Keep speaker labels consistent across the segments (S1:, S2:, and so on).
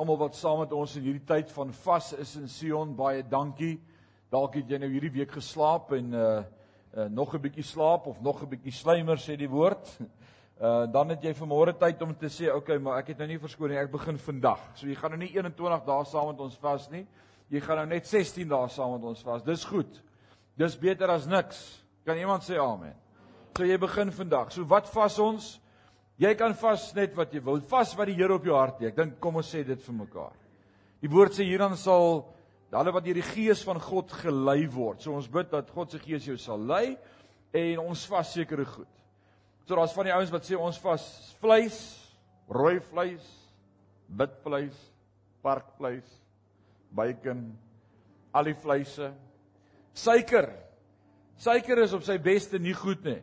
S1: almal wat saam met ons in hierdie tyd van vas is in Sion, baie dankie. Dalk het jy nou hierdie week geslaap en uh, uh nog 'n bietjie slaap of nog 'n bietjie slymer sê die woord. Uh dan het jy vanmôre tyd om te sê, okay, maar ek het nou nie verskoning, ek begin vandag. So jy gaan nou nie 21 dae saam met ons vas nie. Jy gaan nou net 16 dae saam met ons vas. Dis goed. Dis beter as niks. Kan iemand sê amen? So jy begin vandag. So wat vas ons? Jy kan vas net wat jy wil. Vas wat die Here op jou hart lê. Ek dink kom ons sê dit vir mekaar. Die woord sê hierdan sal hulle wat deur die gees van God gelei word. So ons bid dat God se gees jou sal lei en ons vas sekere goed. So daar's van die ouens wat sê ons vas vleis, rooi vleis, bitvleis, parkvleis, bacon, al die vleise. Suiker. Suiker is op sy beste nie goed nie.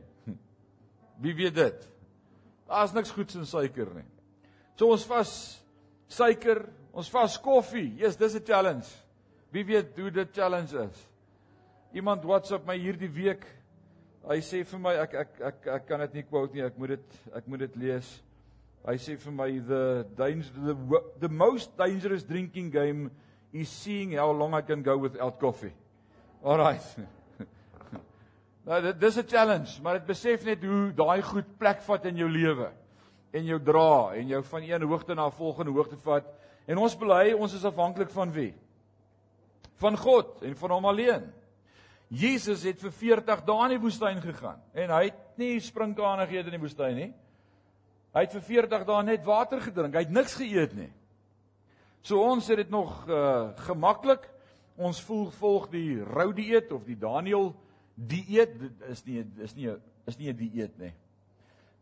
S1: Wie weet dit? Daar's niks goeds in suiker nie. So ons vas suiker, ons vas koffie. Jesus, dis 'n challenge. Wie weet hoe dit challenge is? Iemand WhatsApp my hierdie week. Hy sê vir my ek ek ek ek kan dit nie quote nie. Ek moet dit ek moet dit lees. Hy sê vir my the danger the, the most dangerous drinking game is seeing how long I can go without coffee. All right. Nou dit dis 'n challenge, maar dit besef net hoe daai goed plek vat in jou lewe en jou dra en jou van een hoogte na 'n volgende hoogte vat. En ons bely ons is afhanklik van wie? Van God en van hom alleen. Jesus het vir 40 dae in die woestyn gegaan en hy het nie sprinkane geëet in die woestyn nie. Hy het vir 40 dae net water gedrink. Hy het niks geëet nie. So ons het dit nog uh, gemaklik. Ons voel volg die rou dieet of die Daniel dieet is nie is nie is nie 'n dieet nie.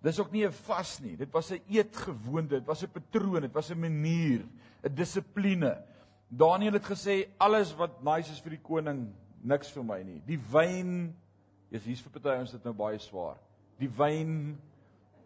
S1: Dis ook nie 'n vas nie. Dit was 'n eetgewoonte, dit was 'n patroon, dit was 'n manier, 'n dissipline. Daniel het gesê alles wat nice is vir die koning, niks vir my nie. Die wyn, is hier's vir party ons dit nou baie swaar. Die wyn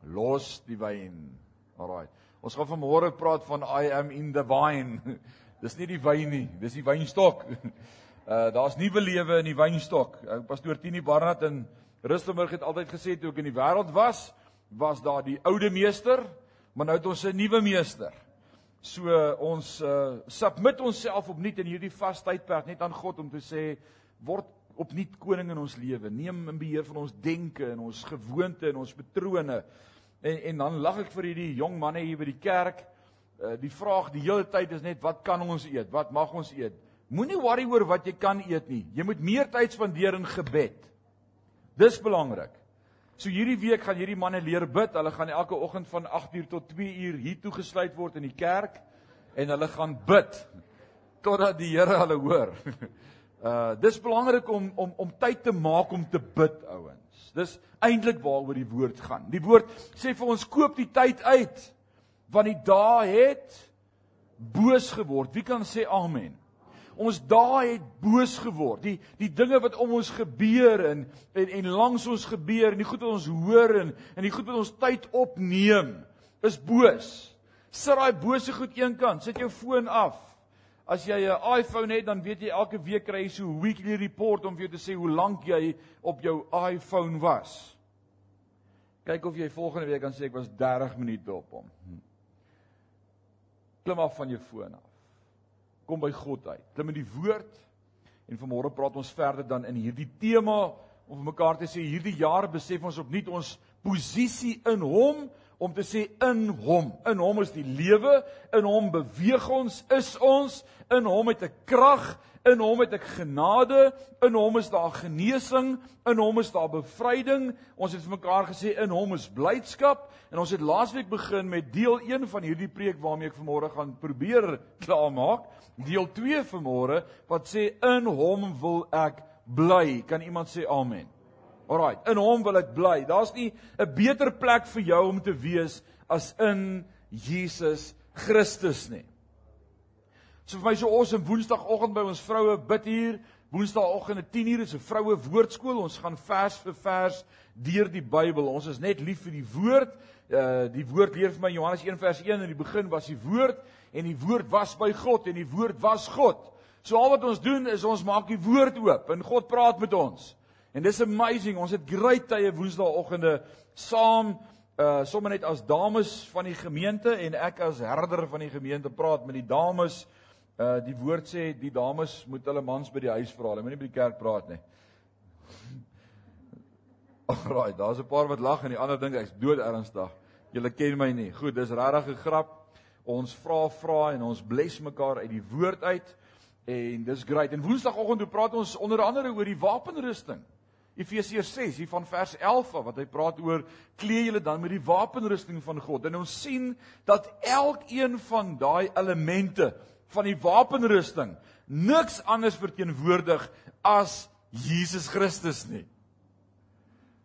S1: los die wyn. Alraai. Ons gaan vanmôre praat van I am in the vine. Dis nie die wyn nie, dis die wynstok. Uh daar's nuwe lewe in die wynstok. Uh, Pastoor Tini Barnard in Rustenburg het altyd gesê toe ek in die wêreld was, was daar die oude meester, maar nou het ons 'n nuwe meester. So ons uh submit onsself opnuut in hierdie vastydperk net aan God om te sê word opnuut koning in ons lewe. Neem in beheer van ons denke en ons gewoontes en ons patrone. En en dan lag ek vir hierdie jong manne hier by die kerk. Uh die vraag die hele tyd is net wat kan ons eet? Wat mag ons eet? Moenie worry oor wat jy kan eet nie. Jy moet meer tyd spandeer in gebed. Dis belangrik. So hierdie week gaan hierdie manne leer bid. Hulle gaan elke oggend van 8uur tot 2uur hier toe gesluit word in die kerk en hulle gaan bid totdat die Here hulle hoor. Uh dis belangrik om om om tyd te maak om te bid, ouens. Dis eintlik waaroor die woord gaan. Die woord sê vir ons koop die tyd uit want die dae het boos geword. Wie kan sê amen? Ons dae het boos geword. Die die dinge wat om ons gebeur en en, en langs ons gebeur en die goed wat ons hoor en en die goed wat ons tyd opneem is boos. Sit daai bose goed eenkant. Sit jou foon af. As jy 'n iPhone het, dan weet jy elke week kry jy so 'n weekly report om vir jou te sê hoe lank jy op jou iPhone was. Kyk of jy volgende week kan sê ek was 30 minute op hom. Klim af van jou foon af kom by God uit. Klim in die woord en vanmôre praat ons verder dan in hierdie tema om vir mekaar te sê hierdie jaar besef ons opnuut ons posisie in hom om te sê in hom. In hom is die lewe, in hom beweeg ons, is ons, in hom het ek krag, in hom het ek genade, in hom is daar genesing, in hom is daar bevryding. Ons het vir mekaar gesê in hom is blydskap en ons het laasweek begin met deel 1 van hierdie preek waarmee ek vanmôre gaan probeer klaarmaak. Deel 2 vanmôre wat sê in hom wil ek bly. Kan iemand sê amen? Alraai, in hom wil ek bly. Daar's nie 'n beter plek vir jou om te wees as in Jesus Christus nie. So vir my so awesome Woensdagoggend by ons vroue bid hier. Woensdagoggend 10:00 is 'n vroue woordskool. Ons gaan vers vir vers deur die Bybel. Ons is net lief vir die woord. Uh die woord leer vir my Johannes 1 vers 1 in die begin was die woord en die woord was by God en die woord was God. So al wat ons doen is ons maak die woord oop en God praat met ons. En dis amazing. Ons het great tye Woensdaeoggende saam uh sommer net as dames van die gemeente en ek as herder van die gemeente praat met die dames. Uh die woord sê die dames moet hulle mans by die huis vra. Hulle moenie by die kerk praat nie. Alraai, daar's 'n paar wat lag en die ander dink ek's dood ernstig. Julle ken my nie. Goed, dis regtig 'n grap. Ons vra vra en ons bless mekaar uit die woord uit en dis great. En Woensdagoggend toe praat ons onder andere oor die wapenrusting. Efesiërs 6 hier van vers 11 af wat hy praat oor klee julle dan met die wapenrusting van God. En ons sien dat elkeen van daai elemente van die wapenrusting niks anders verteenwoordig as Jesus Christus nie.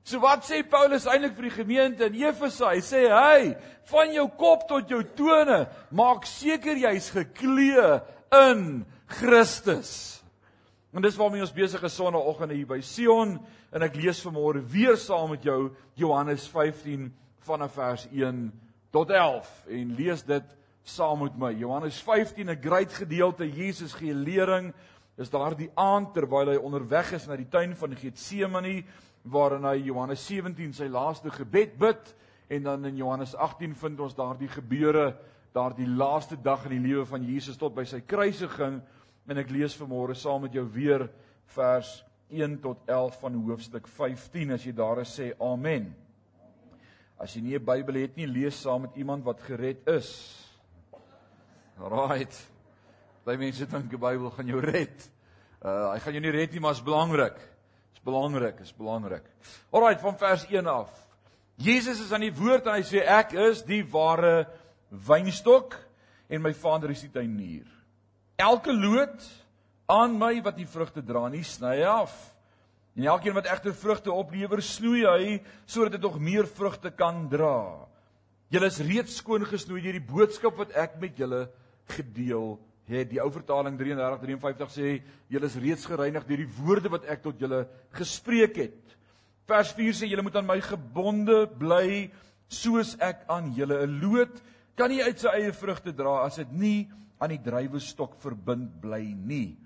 S1: So wat sê Paulus eintlik vir die gemeente in Efese? Hy sê: "Hey, van jou kop tot jou tone, maak seker jy's geklee in Christus." En dis waarmee ons besig is Sondagoggend hier by Sion en ek lees vanmôre weer saam met jou Johannes 15 vanaf vers 1 tot 11 en lees dit saam met my. Johannes 15 'n groot gedeelte Jesus gee lering. Is daardie aand terwyl hy onderweg is na die tuin van Getsemane waarin hy Johannes 17 sy laaste gebed bid en dan in Johannes 18 vind ons daardie gebeure daardie laaste dag in die lewe van Jesus tot by sy kruisiging en ek lees vanmôre saam met jou weer vers 1 tot 11 van hoofstuk 15 as jy daar is sê amen. As jy nie 'n Bybel het nie, lees saam met iemand wat gered is. Right. Baie mense dink die Bybel gaan jou red. Uh hy gaan jou nie red nie, maar is belangrik belangrik, is belangrik. Alraai, van vers 1 af. Jesus is aan die woord en hy sê ek is die ware wynstok en my Vader is die tuinier. Elke loot aan my wat nie vrugte dra nie, sny hy af. En elkeen wat egter vrugte oplewer, snoei hy sodat dit nog meer vrugte kan dra. Julle is reeds skoon gesnoei deur die boodskap wat ek met julle gedeel het die ou vertaling 33 53 sê julle is reeds gereinig deur die woorde wat ek tot julle gespreek het. Vers 4 sê julle moet aan my gebonde bly soos ek aan julle 'n loot kan nie uit sy eie vrugte dra as dit nie aan die druiwestok verbind bly nie.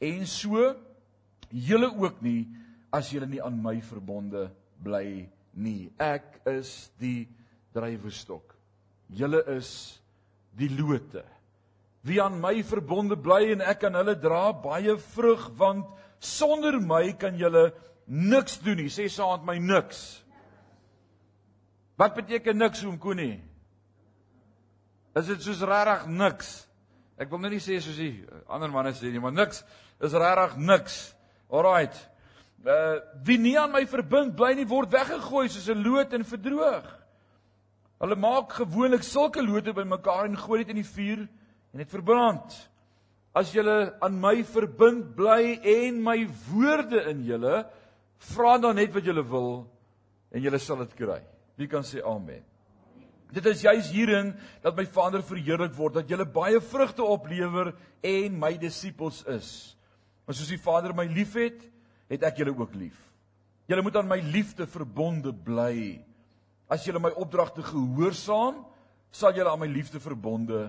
S1: En so julle ook nie as julle nie aan my verbonde bly nie. Ek is die druiwestok. Julle is die lote. Wie aan my verbonde bly en ek aan hulle dra baie vrug want sonder my kan julle niks doen nie. Sê saam met my niks. Wat beteken niks oom Koenie? Is dit soos regtig niks? Ek wil nou nie sê soos die ander manne sê nie, maar niks is regtig niks. Alraight. Uh wie nie aan my verbind bly nie word weggegooi soos 'n loot en verdroog. Hulle maak gewoonlik sulke lote bymekaar en gooi dit in die vuur en dit verbrand. As julle aan my verbind bly en my woorde in julle, vra dan net wat julle wil en julle sal dit kry. Wie kan sê amen? Dit is juis hierin dat my Vader verheerlik word dat julle baie vrugte oplewer en my disippels is. Want soos die Vader my liefhet, het ek julle ook lief. Julle moet aan my liefde verbonde bly. As julle my opdragte gehoorsaam, sal julle aan my liefde verbonde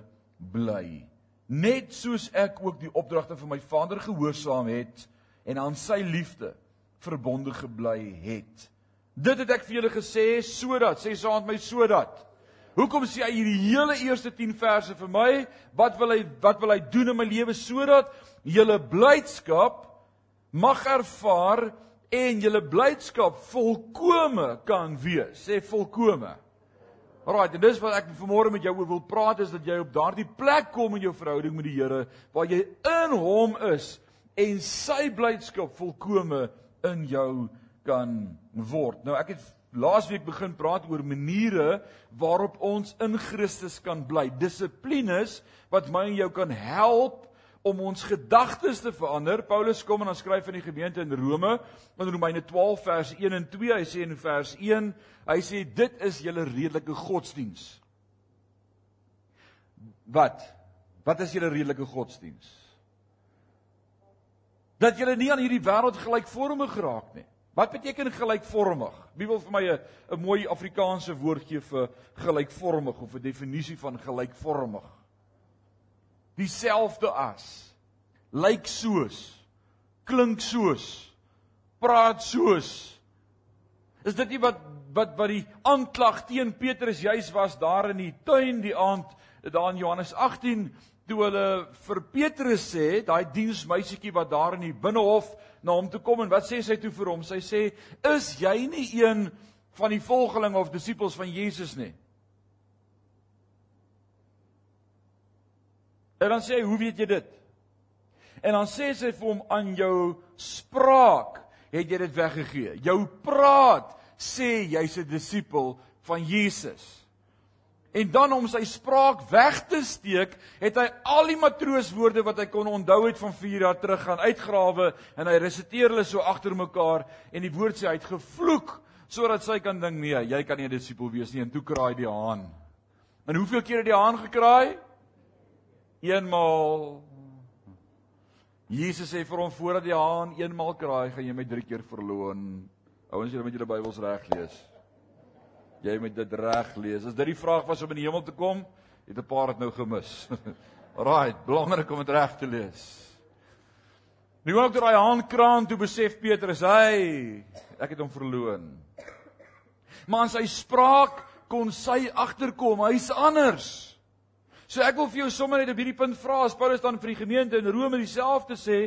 S1: bly. Net soos ek ook die opdragte van my Vader gehoorsaam het en aan sy liefde verbonde gebly het. Dit het ek vir julle gesê sodat, sê saam met my sodat. Hoekom sê hy hierdie hele eerste 10 verse vir my? Wat wil hy wat wil hy doen in my lewe sodat julle blydskap mag ervaar en julle blydskap volkome kan wees. Sê volkome. Alraai, dis wat ek vanmôre met jou oor wil praat is dat jy op daardie plek kom in jou verhouding met die Here waar jy in hom is en sy blydskap volkome in jou kan word. Nou ek het laasweek begin praat oor maniere waarop ons in Christus kan bly. Dissiplines wat my en jou kan help om ons gedagtes te verander. Paulus kom en dan skryf aan die gemeente in Rome in Romeine 12 vers 1 en 2. Hy sê in vers 1, hy sê dit is julle redelike godsdiens. Wat? Wat is julle redelike godsdiens? Dat julle nie aan hierdie wêreld gelykvormig geraak nie. Wat beteken gelykvormig? Wie wil vir my 'n 'n mooi Afrikaanse woord gee vir gelykvormig of 'n definisie van gelykvormig? dieselfde as lyk soos klink soos praat soos Is dit nie wat wat wat die aanklag teen Petrus juis was daar in die tuin die aand daar in Johannes 18 toe hulle vir Petrus sê, daai diensmeisietjie wat daar in die binnehof na hom toe kom en wat sê sy toe vir hom? Sy sê: "Is jy nie een van die volgelinge of disippels van Jesus nie?" En dan sê hy: "Hoe weet jy dit?" En dan sê sy vir hom: "Aan jou spraak het jy dit weggegee. Jou praat sê jy's 'n disipel van Jesus." En dan om sy spraak weg te steek, het hy al die matrooswoorde wat hy kon onthou het van 4 jaar terug gaan uitgrawe en hy resiteer hulle so agter mekaar en die woord sê hy het gevloek sodat sy kan dink nee, jy kan nie 'n disipel wees nie en toe kraai die haan. En hoeveel keer het die haan gekraai? Eenmaal. Jesus sê vir hom voordat die haan eenmaal kraai, gaan jy my 3 keer verloon. Ouens, julle moet julle Bybels reg lees. Jy moet dit reg lees. As dit die vraag was om in die hemel te kom, het 'n paar dit nou gemis. Alraai, belangrik om dit reg te lees. Nu ook daai haankraan toe besef Petrus, hy, ek het hom verloon. Maar aan sy spraak kon sy agterkom, hy's anders. So ek wil vir jou sommer net op hierdie punt vra as Paulus dan vir die gemeente in Rome dieselfde sê,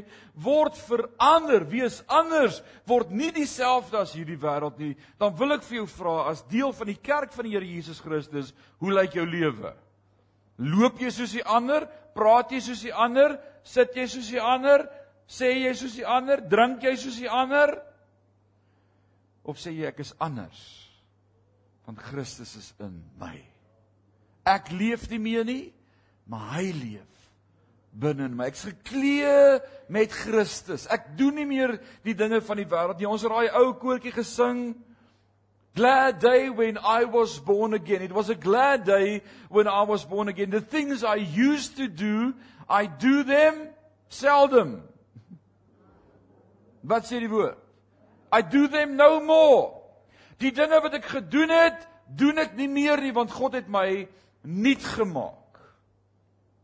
S1: word verander, wees anders, word nie dieselfde as hierdie wêreld nie. Dan wil ek vir jou vra as deel van die kerk van die Here Jesus Christus, hoe lyk jou lewe? Loop jy soos die ander? Praat jy soos die ander? Sit jy soos die ander? Sê jy soos die ander? Drink jy soos die ander? Of sê jy ek is anders? Want Christus is in my. Ek leef nie meer nie, maar hy leef binne in my. Ek's geklee met Christus. Ek doen nie meer die dinge van die wêreld nie. Ons het daai ou koortjie gesing. Glad day when I was born again. It was a glad day when I was born again. The things I used to do, I do them seldom. Wat sê die woord? I do them no more. Die dinge wat ek gedoen het, doen ek nie meer nie want God het my nuut gemaak.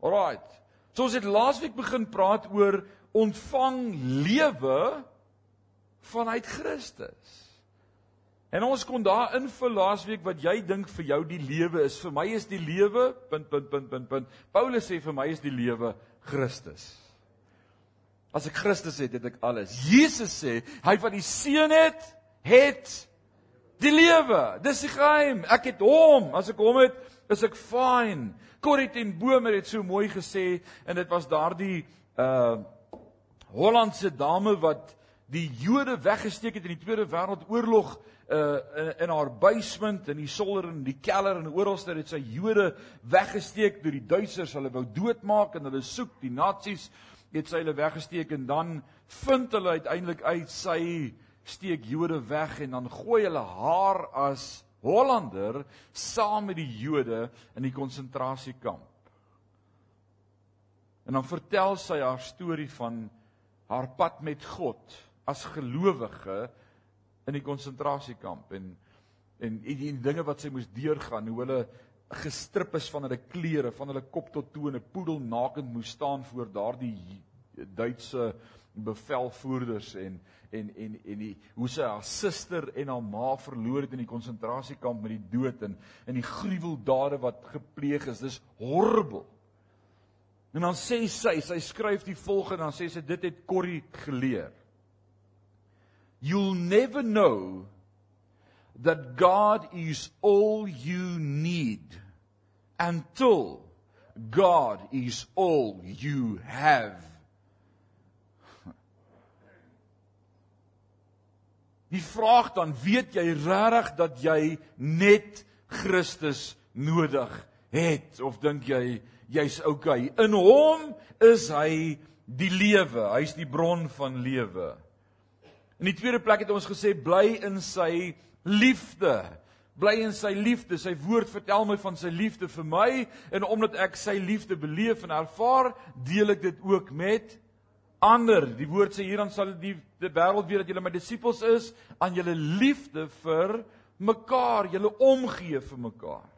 S1: Alraight. So ons het laasweek begin praat oor ontvang lewe vanuit Christus. En ons kon daar invul laasweek wat jy dink vir jou die lewe is. Vir my is die lewe punt punt punt punt punt. Paulus sê vir my is die lewe Christus. As ek Christus het, het ek alles. Jesus sê, hy wat die seun het, het die lewe. Dis die geheim. Ek het hom. As ek hom het, is ek fine. Corrie ten Boom het so mooi gesê en dit was daardie uh Hollandse dame wat die Jode weggesteek het in die Tweede Wêreldoorlog uh in, in haar basement in die solder en die keller en oralste het sy Jode weggesteek deur die Duitsers hulle wou doodmaak en hulle soek die nasies het sy hulle weggesteek en dan vind hulle uiteindelik uit sy steek Jode weg en dan gooi hulle haar as Hollander saam met die Jode in die konsentrasiekamp. En dan vertel sy haar storie van haar pad met God as gelowige in die konsentrasiekamp en en die, die dinge wat sy moes deurgaan, hoe hulle gestrip is van hulle klere, van hulle kop tot toe en 'n poedel nakend moes staan voor daardie Duitse bevelvoerders en en en en die hoe sy haar suster en haar ma verloor het in die konsentrasiekamp met die dood en in die gruweldade wat gepleeg is. Dis horrible. En dan sê sy, sy skryf die volgende, dan sê sy dit het Corrie geleer. You'll never know that God is all you need until God is all you have. Die vraag dan, weet jy regtig dat jy net Christus nodig het of dink jy jy's okay? In hom is hy die lewe. Hy's die bron van lewe. In die tweede plek het ons gesê bly in sy liefde. Bly in sy liefde. Sy woord vertel my van sy liefde vir my en omdat ek sy liefde beleef en ervaar, deel ek dit ook met ander. Die woord sê hier dan sal die die wêreld weet dat julle my disippels is aan julle liefde vir mekaar, julle omgee vir mekaar.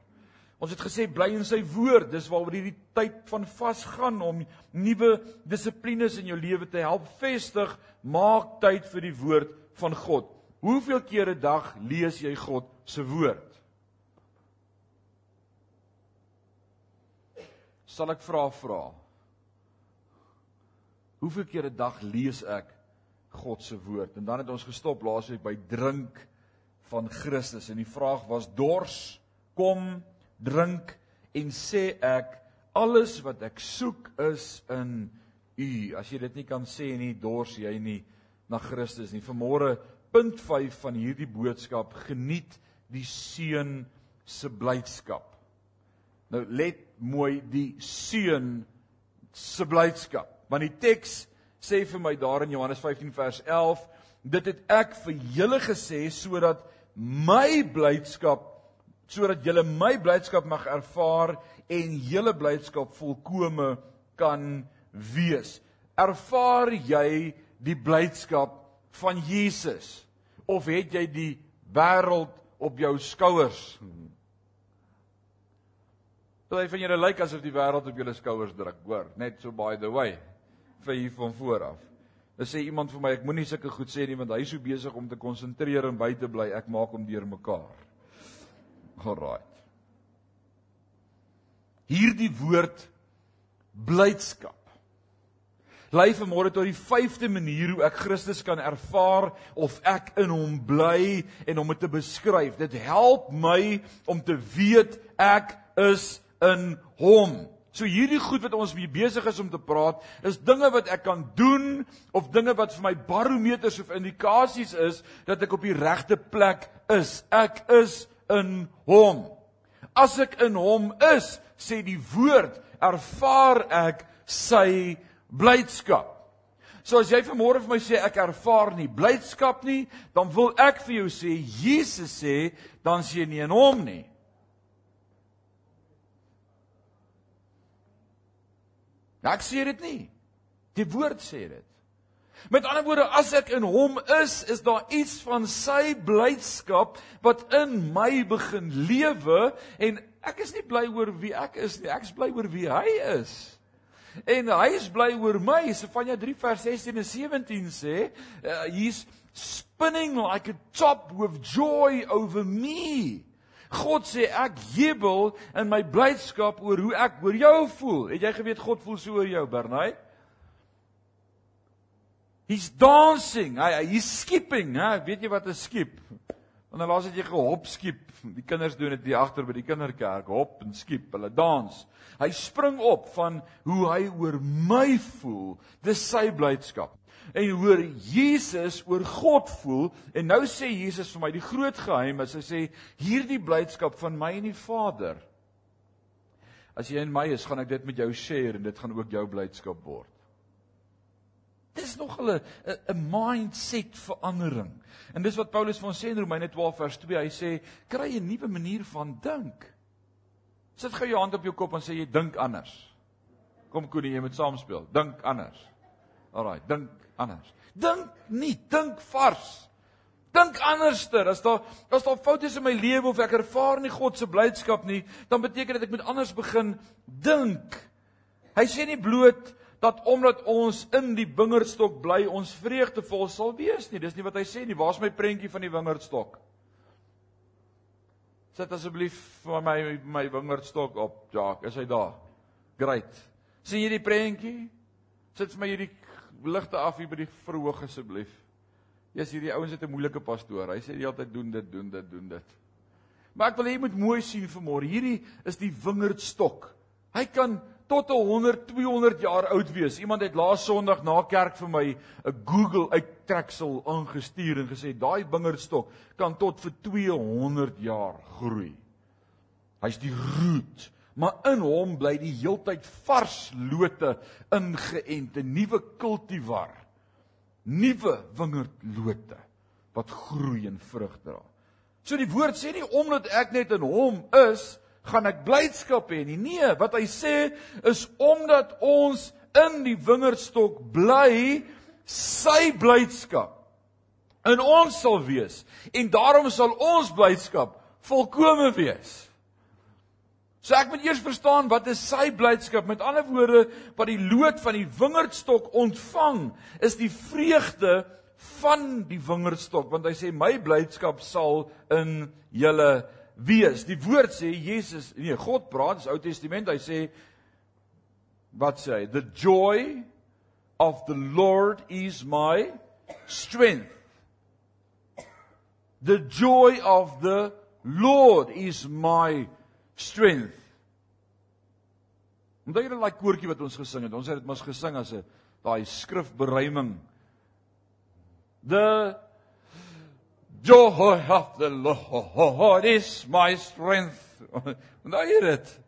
S1: Ons het gesê bly in sy woord. Dis waaroor hierdie tyd van vasgaan om nuwe dissiplines in jou lewe te help vestig. Maak tyd vir die woord van God. Hoeveel kere 'n dag lees jy God se woord? Sal ek vra vra. Hoeveel kere 'n dag lees ek God se woord? En dan het ons gestop laasweek by drink van Christus en die vraag was dors, kom, drink en sê ek alles wat ek soek is in u. As jy dit nie kan sê nie, dors jy nie na Christus nie. Vanmôre punt 5 van hierdie boodskap, geniet die seun se blydskap. Nou let mooi die seun se blydskap. Want die teks sê vir my daar in Johannes 15 vers 11, dit het ek vir julle gesê sodat my blydskap sodat julle my blydskap mag ervaar en julle blydskap volkome kan wees. Ervaar jy die blydskap van Jesus of het jy die wêreld op jou skouers? Party van julle lyk asof die wêreld op julle skouers druk, hoor, net so by the way vir hier van voor af. Dan sê iemand vir my ek moenie sulke goed sê nie want hy is so besig om te konsentreer en by te bly, ek maak hom deurmekaar. Alraai. Hierdie woord blydskap lei vanmôre tot die vyfde manier hoe ek Christus kan ervaar of ek in hom bly en om dit te beskryf. Dit help my om te weet ek is in hom. So hierdie goed wat ons mee besig is om te praat, is dinge wat ek kan doen of dinge wat vir my barometers of indikasies is dat ek op die regte plek is. Ek is in hom. As ek in hom is, sê die woord, ervaar ek sy blydskap. So as jy vanmôre vir my sê ek ervaar nie blydskap nie, dan wil ek vir jou sê Jesus sê dan sien jy nie in hom nie. Ek sê dit nie. Die woord sê dit. Met ander woorde, as ek in hom is, is daar iets van sy blydskap wat in my begin lewe en ek is nie bly oor wie ek is nie, ek is bly oor wie hy is. En hy is bly oor my. Sefanja 3 vers 16 en 17 sê, uh, he's spinning like a top with joy over me. God sê ek jubel in my blydskap oor hoe ek oor jou voel. Het jy geweet God voel so oor jou, Bernay? He's dancing. Hy he's skipping, hè? Weet jy wat 'n skip? Want laas het jy gehop skip. Die kinders doen dit hier agter by die kinderkerk, hop en skip. Hulle dans. Hy spring op van hoe hy oor my voel. Dis sy blydskap en hoor Jesus oor God voel en nou sê Jesus vir my die groot geheim is hy sê hierdie blydskap van my en die Vader as jy in my is gaan ek dit met jou share en dit gaan ook jou blydskap word Dis nog 'n 'n mindset verandering. En dis wat Paulus vir ons sê in Romeine 12 vers 2. Hy sê kry 'n nuwe manier van dink. Sit gou jou hand op jou kop en sê jy dink anders. Kom Koenie, jy moet saamspeel. Dink anders. Alraai, dink anders. Dink nie, dink vars. Dink anderster. As daar as daar foute is in my lewe of ek ervaar nie God se blydskap nie, dan beteken dit ek moet anders begin dink. Hy sê nie bloot dat omdat ons in die wingerdstok bly, ons vreugdevol sal wees nie. Dis nie wat hy sê nie. Waar's my prentjie van die wingerdstok? Sit asseblief vir my my wingerdstok op, Jacques. Is hy daar? Great. sien jy die prentjie? Sit vir my hierdie ligte af hier by die verhoog asseblief. Yes, hierdie ouens het 'n moeilike pastoor. Hy sê die hele tyd doen dit, doen dit, doen dit. Maar ek wil hê jy moet mooi sien vanmôre. Hierdie is die wingerdstok. Hy kan tot 100, 200 jaar oud wees. Iemand het laas Sondag na kerk vir my 'n Google uittreksel aangestuur en gesê daai wingerdstok kan tot vir 200 jaar groei. Hy's die root maar in hom bly die heeltyd vars lote ingeënt, 'n nuwe kultivar, nuwe wingerdlote wat groei en vrug dra. So die woord sê nie omdat ek net in hom is, gaan ek blydskap hê nie. Nee, wat hy sê is omdat ons in die wingerdstok bly, sy blydskap in ons sal wees en daarom sal ons blydskap volkome wees. So ek moet eers verstaan wat is sy blydskap? Met ander woorde, wat die loot van die wingerdstok ontvang, is die vreugde van die wingerdstok want hy sê my blydskap sal in julle wees. Die woord sê Jesus, nee, God praat, dis Ou Testament, hy sê wat sê hy? The joy of the Lord is my strength. The joy of the Lord is my strength. Onthou julle daai koortjie wat ons gesing het? Ons het dit mos gesing as 'n daai skrifberuiming. The joy of the Lord is my strength. Onthou jy dit?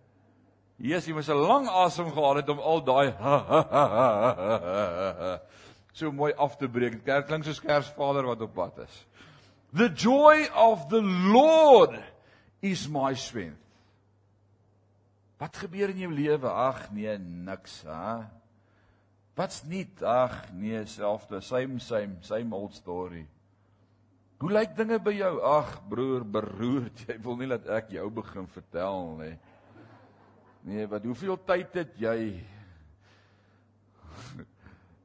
S1: Jesus, jy moes 'n lang asem gehaal het om al daai so mooi af te breek. Dit klink soos Kersvader wat op pad is. The joy of the Lord is my strength. Wat gebeur in jou lewe? Ag nee, niks, hè. Wat's nie? Ag nee, selfde, same same, same old story. Hoe lyk dinge by jou? Ag broer, beroerd. Jy wil nie dat ek jou begin vertel nie. Nee, wat hoeveel tyd het jy?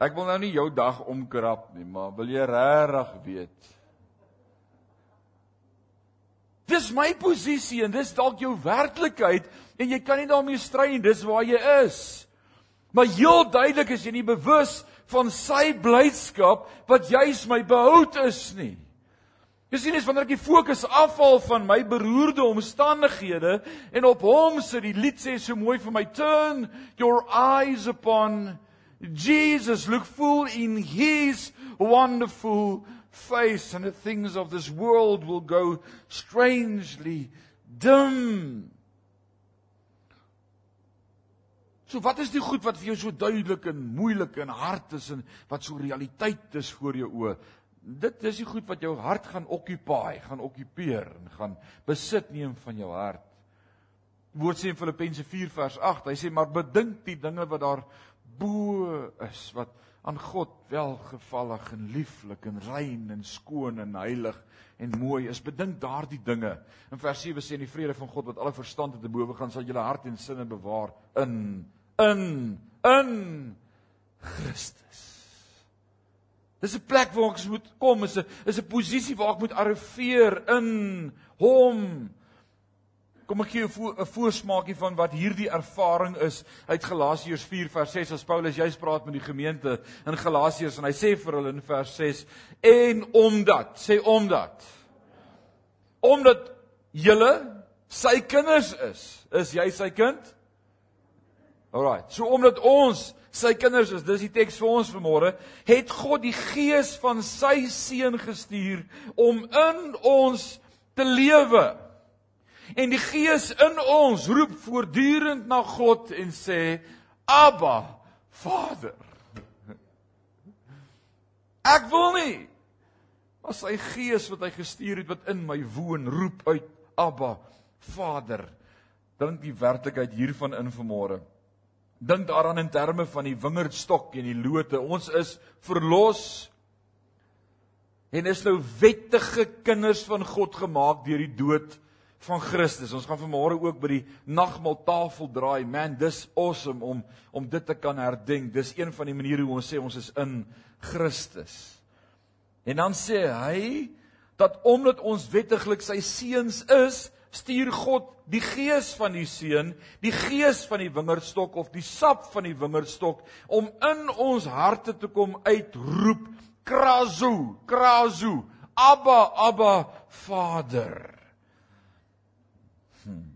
S1: Ek wil nou nie jou dag omkrap nie, maar wil jy regtig weet? Dis my posisie en dis dalk jou werklikheid en jy kan nie daarmee stry nie, dis waar jy is. Maar heel duidelik is jy nie bewus van sy blydskap wat juis my behoud is nie. Jy sien eens wanneer ek die fokus afhaal van my beroerde omstandighede en op hom sit die lied sê so mooi vir my turn your eyes upon Jesus look full in his wonderful face and the things of this world will go strangely dim. So wat is die goed wat vir jou so duidelik en moeilik en hard is en wat so realiteit is voor jou oë? dit is die goed wat jou hart gaan occupy, gaan okkupeer en gaan besit neem van jou hart. Woord sê in Filippense 4 vers 8, hy sê maar bedink die dinge wat daar bo is wat aan God welgevallig en lieflik en rein en skoon en heilig en mooi is. Bedink daardie dinge. In vers 7 sê en die vrede van God wat alle verstand te bowe gaan sal julle hart en sinne bewaar in in in Christus. Dis 'n plek waar ek moet kom, is 'n is 'n posisie waar ek moet arriveer in hom. Kom ek gee jou 'n voorsmaakie van wat hierdie ervaring is uit Galasiërs 4 vers 6 as Paulus juis praat met die gemeente in Galasiërs en hy sê vir hulle in vers 6 en omdat sê omdat omdat julle sy kinders is is jy sy kind? Alrite. So omdat ons sy kinders is, dis die teks vir ons vanmôre, het God die gees van sy seun gestuur om in ons te lewe. En die gees in ons roep voortdurend na God en sê: "Abba, Vader." Ek wil nie maar sy gees wat hy gestuur het wat in my woon roep uit Abba, Vader. Dink die werklikheid hiervan in vanmôre. Dink daaraan in terme van die wingerdstok en die lote. Ons is verlos en is nou wettige kinders van God gemaak deur die dood van Christus. Ons gaan vanmôre ook by die nagmaaltafel draai. Man, dis awesome om om dit te kan herdenk. Dis een van die maniere hoe ons sê ons is in Christus. En dan sê hy dat omdat ons wettiglik sy seuns is, stuur God die gees van die seun, die gees van die wingerdstok of die sap van die wingerdstok om in ons harte te kom uitroep krazu, krazu, abba, abba, Vader. Hmm.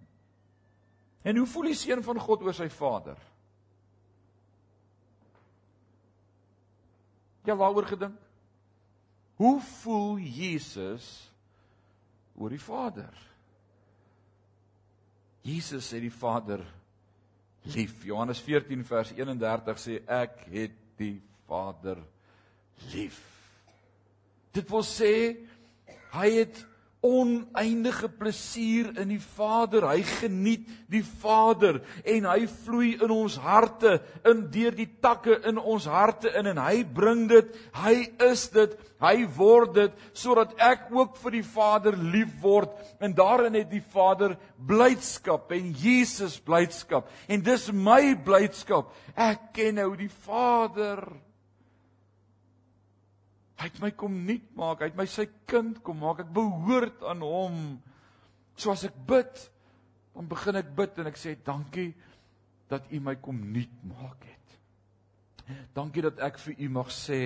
S1: En hoe voel die seun van God oor sy Vader? Jy waaroor gedink? Hoe voel Jesus oor die Vader? Jesus het die Vader lief. Johannes 14 vers 31 sê ek het die Vader lief. Dit wil sê hy het oneindige plesier in die Vader. Hy geniet die Vader en hy vloei in ons harte in deur die takke in ons harte in en hy bring dit. Hy is dit. Hy word dit sodat ek ook vir die Vader lief word en daarin het die Vader blydskap en Jesus blydskap. En dis my blydskap. Ek ken nou die Vader. Hy het my kom nuut maak, hy het my sy kind kom maak. Ek behoort aan hom. So as ek bid, dan begin ek bid en ek sê dankie dat U my kom nuut maak het. Dankie dat ek vir U mag sê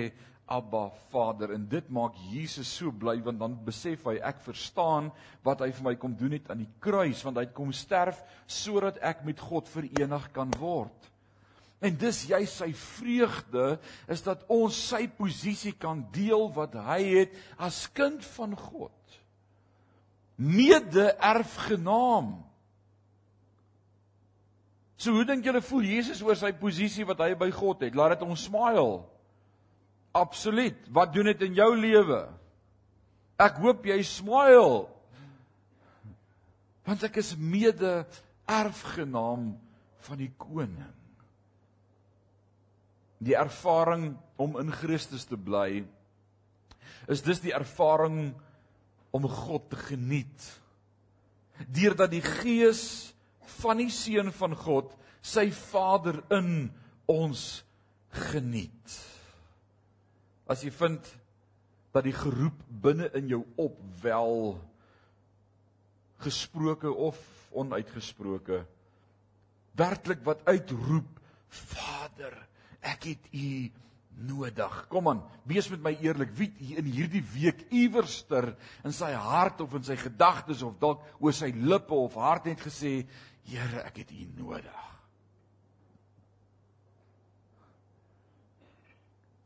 S1: Abba Vader en dit maak Jesus so bly want dan besef hy ek verstaan wat hy vir my kom doen het aan die kruis want hy het kom sterf sodat ek met God verenig kan word. En dis jy sy vreugde is dat ons sy posisie kan deel wat hy het as kind van God. Mede-erfgenaam. So hoe dink julle voel Jesus oor sy posisie wat hy by God het? Laat dit ons smile. Absoluut. Wat doen dit in jou lewe? Ek hoop jy smile. Want ek is mede-erfgenaam van die koning die ervaring om in Christus te bly is dis die ervaring om God te geniet. Deurdat die gees van die seun van God sy Vader in ons geniet. As jy vind dat die geroep binne in jou opwel gesproke of onuitgesproke werklik wat uitroep Vader Ek het u nodig. Kom aan, wees met my eerlik. Wie in hierdie week iewerster in sy hart of in sy gedagtes of dalk oor sy lippe of hart het gesê, Here, ek het u nodig.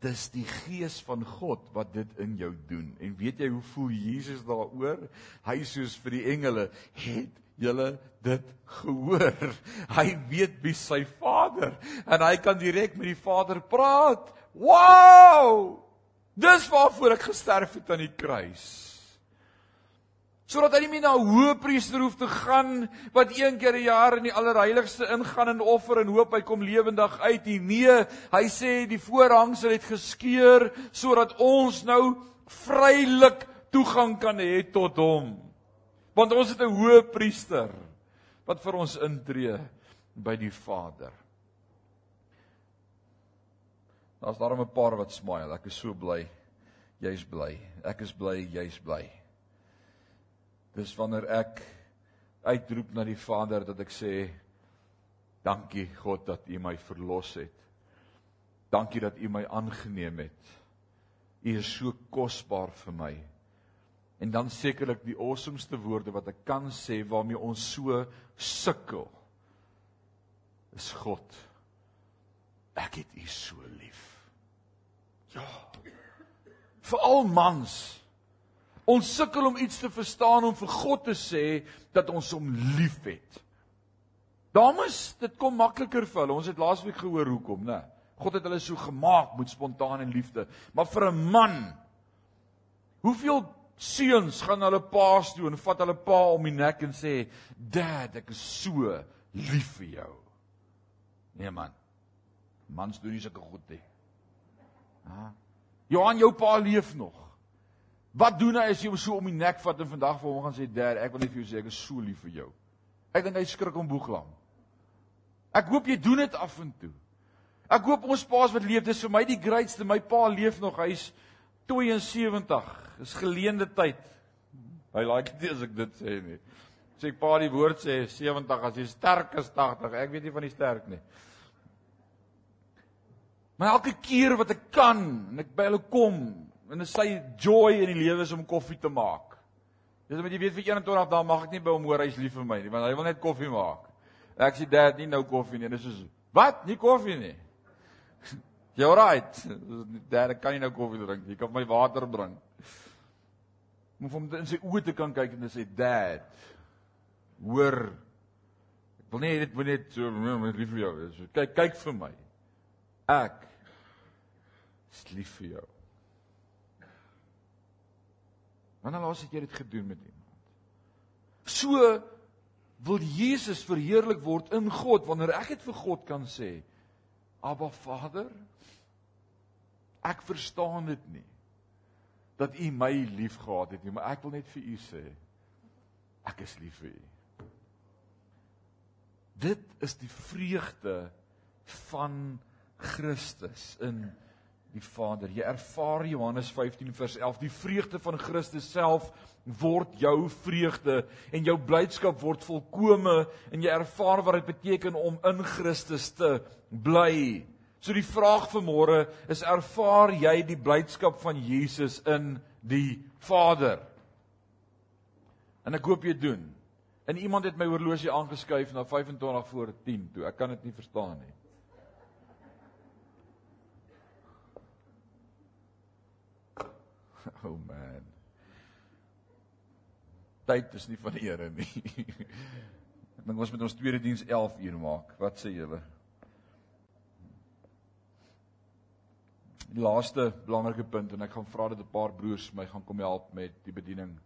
S1: Dis die gees van God wat dit in jou doen. En weet jy hoe voel Jesus daaroor? Hy soos vir die engele, het julle dit gehoor. Hy weet wie sy Vader en hy kan direk met die Vader praat. Wow! Dis waarvoor ek gesterf het aan die kruis. Sodat hy nie meer na 'n hoëpriester hoef te gaan wat een keer 'n jaar in die allerheiligste ingaan en offer en hoop hy kom lewendig uit nie. Nee, hy sê die voorhangsel het geskeur sodat ons nou vrylik toegang kan hê tot hom. Want ons het 'n hoë priester wat vir ons intree by die Vader. Daar's daarom 'n paar wat smile. Ek is so bly. Jy's bly. Ek is bly jy's bly. Dis wanneer ek uitroep na die Vader dat ek sê dankie God dat U my verlos het. Dankie dat U my aangeneem het. U is so kosbaar vir my. En dan sekerlik die awesomeste woorde wat ek kan sê waarmee ons so sukkel is God. Ek het U so lief. Ja. Vir al mans. Ons sukkel om iets te verstaan om vir God te sê dat ons hom liefhet. Dames, dit kom makliker vir hulle. Ons het laasweek gehoor hoekom, né? God het hulle so gemaak met spontane liefde. Maar vir 'n man Hoeveel seuns gaan hulle paas toe en vat hulle pa om die nek en sê: "Dad, ek is so lief vir jou." Nee man. Mans doen nie sulke goed nie. Ha? Johan, jou pa leef nog. Wat doen hy as jy hom so om die nek vat en vandag vir hom gaan sê: "Dad, ek wil net vir jou sê ek is so lief vir jou." Ek dink hy skrik om boeglam. Ek hoop jy doen dit af en toe. Ek hoop ons paas wat leef, dis vir my die grootste. My pa leef nog. Hy's 72 is geleende tyd. Hy like dit as ek dit sê nie. Sê ek pa die woord sê 70 as jy sterk is 80. Ek weet nie van die sterk nie. Maar elke keer wat ek kan en ek by hulle kom en is sy joy in die lewe is om koffie te maak. Dis omdat jy weet vir 21 dae mag ek nie by hom hoor hy's lief vir my nie want hy wil net koffie maak. Ek sê dad nie nou koffie nie. Dis soos wat? Nie koffie nie. You're right. Dad, ek kan nie nou koffie drink. Jy kan my water bring om hom in sy oë te kan kyk en te sê dad hoor ek wil nie dit moet net so lief vir jou so kyk kyk vir my. Ek is lief vir jou. Wanneer laas het jy dit gedoen met iemand? So wil Jesus verheerlik word in God wanneer ek dit vir God kan sê Abba Vader ek verstaan dit nie dat u my liefgehad het nie, maar ek wil net vir u sê ek is lief vir u. Dit is die vreugde van Christus in die Vader. Jy ervaar Johannes 15 vers 11, die vreugde van Christus self word jou vreugde en jou blydskap word volkome en jy ervaar wat dit beteken om in Christus te bly. So die vraag vir môre is ervaar jy die blydskap van Jesus in die Vader? En ek hoop jy doen. En iemand het my horlosie aangeskuif na 25 voor 10 toe. Ek kan dit nie verstaan nie. Oh man. Tyd is nie van die Here nie. Ek dink ons moet ons tweede diens 11 uur maak. Wat sê julle? Die laaste belangrike punt en ek gaan vra dat 'n paar broers my gaan kom help met die bediening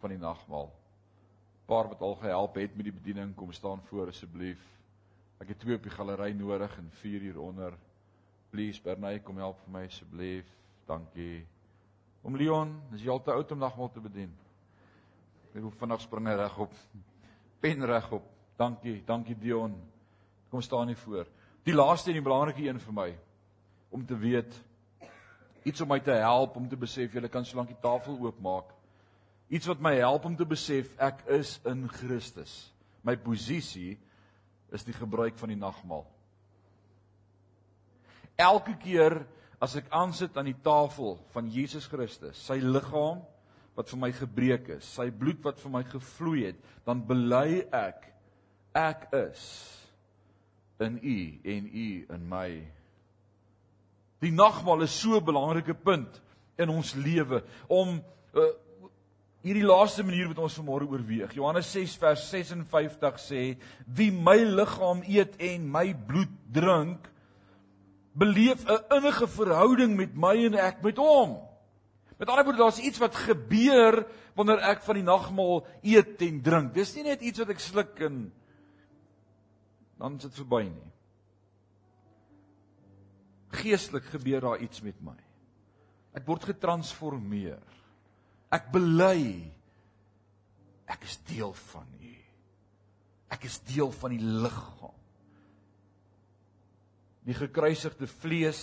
S1: van die nagmaal. Paar wat al gehelp het met die bediening, kom staan voor asseblief. Ek het twee op die galery nodig en vier hier onder. Please Bernay, kom help vir my asseblief. Dankie. Om Leon, is jy al te oud om nagmaal te bedien? Ek hoef vinnig spring reg op. Pen reg op. Dankie, dankie Dion. Kom staan hier voor. Die laaste en die belangrike een vir my om te weet iets om my te help om te besef jy kan solank die tafel oopmaak. Iets wat my help om te besef ek is in Christus. My posisie is die gebruik van die nagmaal. Elke keer as ek aansit aan die tafel van Jesus Christus, sy liggaam wat vir my gebreek is, sy bloed wat vir my gevloei het, dan bely ek ek is in U en U in my. Die nagmaal is so 'n belangrike punt in ons lewe om uh, hierdie laaste manier wat ons vanmôre oorweeg. Johannes 6 vers 56 sê: "Wie my liggaam eet en my bloed drink, beleef 'n innige verhouding met my en ek met hom. Met ander woorde, daar's iets wat gebeur wanneer ek van die nagmaal eet en drink. Dis nie net iets wat ek sluk en dan is dit verby nie. Geestelik gebeur daar iets met my. Ek word getransformeer. Ek bely ek is deel van U. Ek is deel van die liggaam die gekruisigde vlees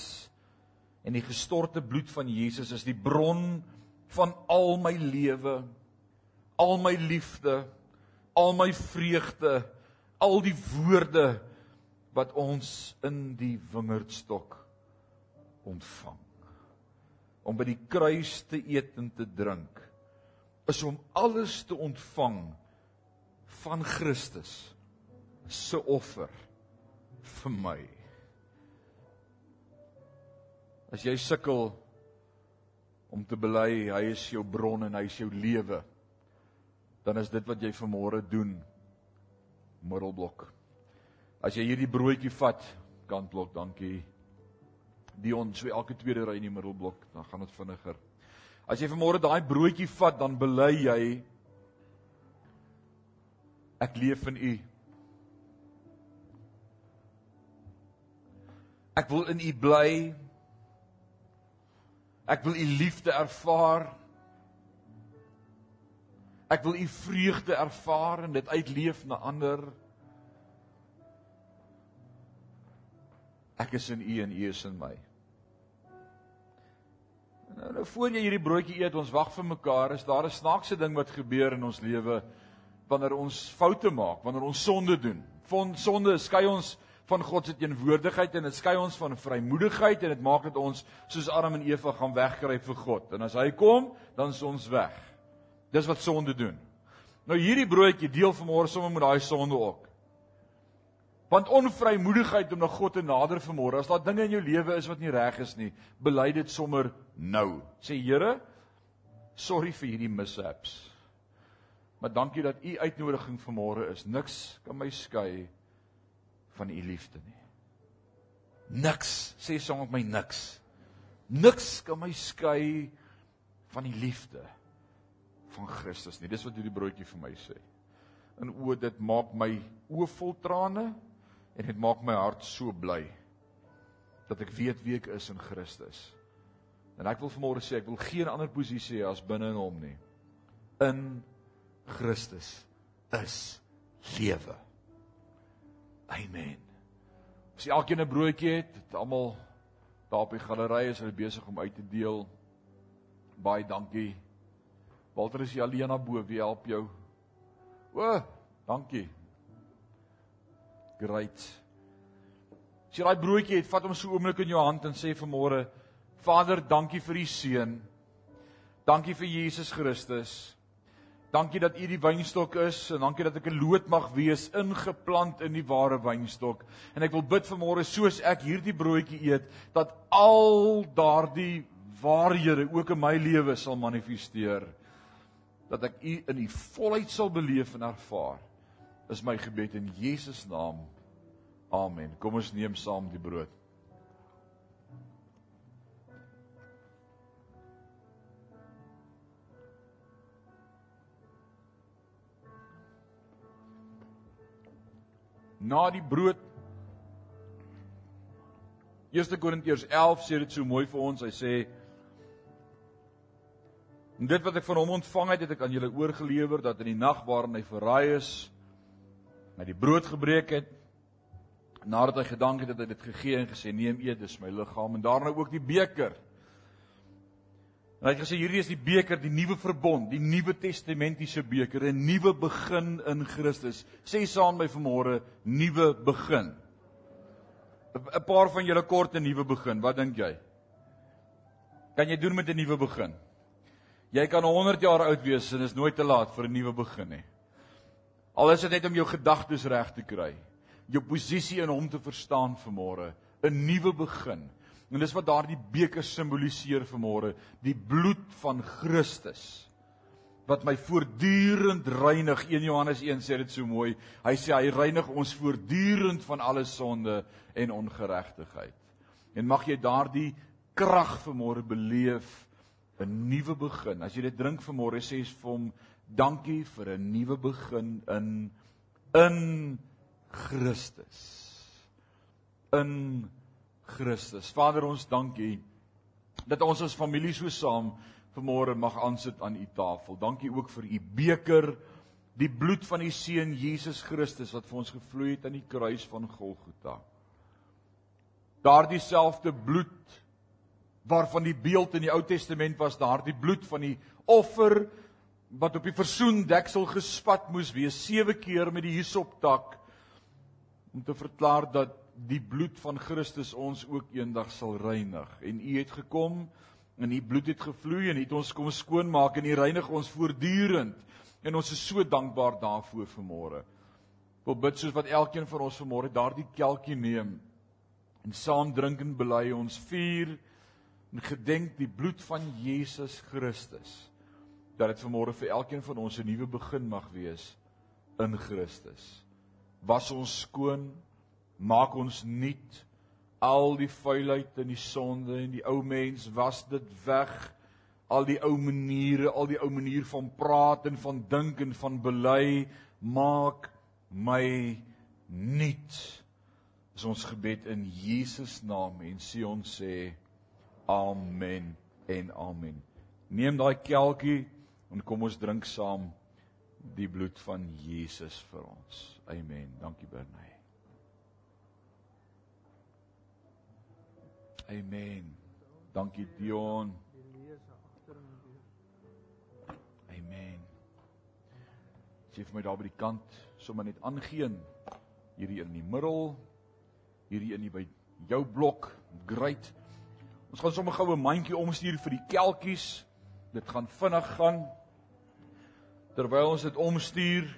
S1: en die gestorte bloed van Jesus is die bron van al my lewe, al my liefde, al my vreugde, al die woorde wat ons in die wingerdstok ontvang. Om by die kruis te eet en te drink is om alles te ontvang van Christus se offer vir my. As jy sukkel om te bely hy is jou bron en hy is jou lewe, dan is dit wat jy vanmôre doen. Middelblok. As jy hierdie broodjie vat, kantblok, dankie. Dion, so elke tweede ry in die middelblok, dan gaan dit vinniger. As jy vanmôre daai broodjie vat, dan bely jy ek leef in U. Ek wil in U bly. Ek wil u liefde ervaar. Ek wil u vreugde ervaar en dit uitleef na ander. Ek is in u en u is in my. Nou, nou voor jy hierdie broodjie eet, ons wag vir mekaar, is daar 'n snaakse ding wat gebeur in ons lewe wanneer ons foute maak, wanneer ons sonde doen. Van sonde skei ons van God se teenwoordigheid en dit skei ons van vrymoedigheid en dit maak dit ons soos Adam en Eva gaan wegkruip vir God. En as hy kom, dan is ons weg. Dis wat sonde doen. Nou hierdie broodjie deel vanmôre sommer met daai sonde ook. Want onvrymoedigheid om na God te nader vanmôre, as daar dinge in jou lewe is wat nie reg is nie, bely dit sommer nou. Sê Here, sorry vir hierdie mishaps. Maar dankie dat u uitnodiging vanmôre is. Niks kan my skei van u liefde nie. Niks, sê saam met my niks. Niks kan my skei van die liefde van Christus nie. Dis wat hierdie broodjie vir my sê. En o, dit maak my oë vol trane en dit maak my hart so bly dat ek weet wie ek is in Christus. En ek wil vanmôre sê ek wil geen ander posisie hê as binne in hom nie. In Christus is lewe. Amen. As jy elkeen 'n broodjie het, het almal Daar op die galery is hulle besig om uit te deel. Baie dankie. Walter is jy alleen na bo, wie help jou? O, dankie. Great. As jy daai broodjie het, vat hom so oomblik in jou hand en sê vanmôre, Vader, dankie vir u seun. Dankie vir Jesus Christus. Dankie dat U die wynstok is en dankie dat ek 'n loot mag wees ingeplant in die ware wynstok. En ek wil bid vanmôre soos ek hierdie broodjie eet dat al daardie waarhede ook in my lewe sal manifesteer. Dat ek U in die volheid sal beleef en ervaar. Is my gebed in Jesus naam. Amen. Kom ons neem saam die brood. na die brood 1 Korintiërs 11 sê dit so mooi vir ons. Hy sê En dit wat ek van hom ontvang het, het ek aan julle oorgelewer dat in die nag waarin hy verraai is, hy die brood gebreek het. Nadat hy gedank het, het hy dit gegee en gesê: "Neem eet, dis my liggaam." En daarna ook die beker. En hy het gesê hierdie is die beker, die nuwe verbond, die nuwe testamentiese beker, 'n nuwe begin in Christus. Sê saam my vanmôre, nuwe begin. 'n Paar van julle kort 'n nuwe begin. Wat dink jy? Kan jy doen met 'n nuwe begin? Jy kan 100 jaar oud wees en is nooit te laat vir 'n nuwe begin nie. Al is dit net om jou gedagtes reg te kry, jou posisie in hom te verstaan vanmôre, 'n nuwe begin. En dis wat daardie beker simboliseer vanmôre, die bloed van Christus wat my voortdurend reinig. 1 Johannes 1 sê dit so mooi. Hy sê hy reinig ons voortdurend van alle sonde en ongeregtigheid. En mag jy daardie krag vanmôre beleef, 'n nuwe begin. As jy dit drink vanmôre, sê jy vir hom dankie vir 'n nuwe begin in in Christus. In Christus. Vader, ons dankie dat ons as familie so saam vanmôre mag aansit aan u tafel. Dankie ook vir u beker, die bloed van u seun Jesus Christus wat vir ons gevloei het aan die kruis van Golgotha. Daardie selfde bloed waarvan die beeld in die Ou Testament was, daardie bloed van die offer wat op die versoendeksel gespat moes wees sewe keer met die hisoptak om te verklaar dat die bloed van Christus ons ook eendag sal reinig. En U het gekom en U bloed het gevloei en het ons kom skoonmaak en U reinig ons voortdurend. En ons is so dankbaar daarvoor vanmôre. Wil bid soos wat elkeen van ons vanmôre daardie kelkie neem en saam drink en bely ons vier en gedenk die bloed van Jesus Christus. Dat dit vanmôre vir elkeen van ons 'n nuwe begin mag wees in Christus. Was ons skoon? Maak ons nuut? Al die vuilheid en die sonde en die ou mens was dit weg? Al die ou maniere al die ou manier van praat en van dink en van bely maak my nuut is ons gebed in Jesus naam en sê ons sê amen en amen. Neem daai kelkie en kom ons drink saam die bloed van Jesus vir ons amen dankie Bernay Amen. Dankie Dion. Amen. Sê vir my daar by die kant, sommer net aangeen. Hierdie in die middel. Hierdie in die by jou blok. Great. Ons gaan sommer gou 'n mandjie omstuur vir die kelkies. Dit gaan vinnig gaan. Terwyl ons dit omstuur,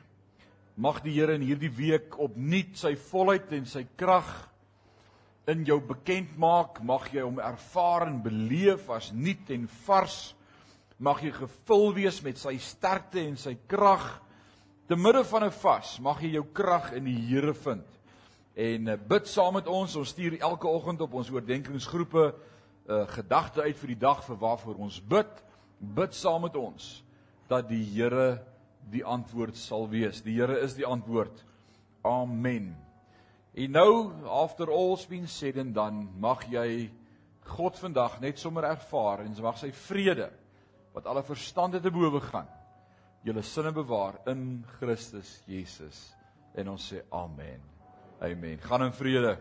S1: mag die Here in hierdie week opnuut sy volheid en sy krag in jou bekend maak, mag jy hom ervaar en beleef as nuut en vars. Mag jy gevul wees met sy sterkte en sy krag. Te midde van 'n vas, mag jy jou krag in die Here vind. En eh, bid saam met ons. Ons stuur elke oggend op ons oordeenkingsgroepe 'n uh, eh, gedagte uit vir die dag vir waarvoor ons bid. Bid saam met ons dat die Here die antwoord sal wees. Die Here is die antwoord. Amen. En nou after all's been said and done, mag jy God vandag net sommer ervaar en mag sy vrede wat alle verstande te bowe gaan, julle sinne bewaar in Christus Jesus. En ons sê amen. Amen. Gaan in vrede.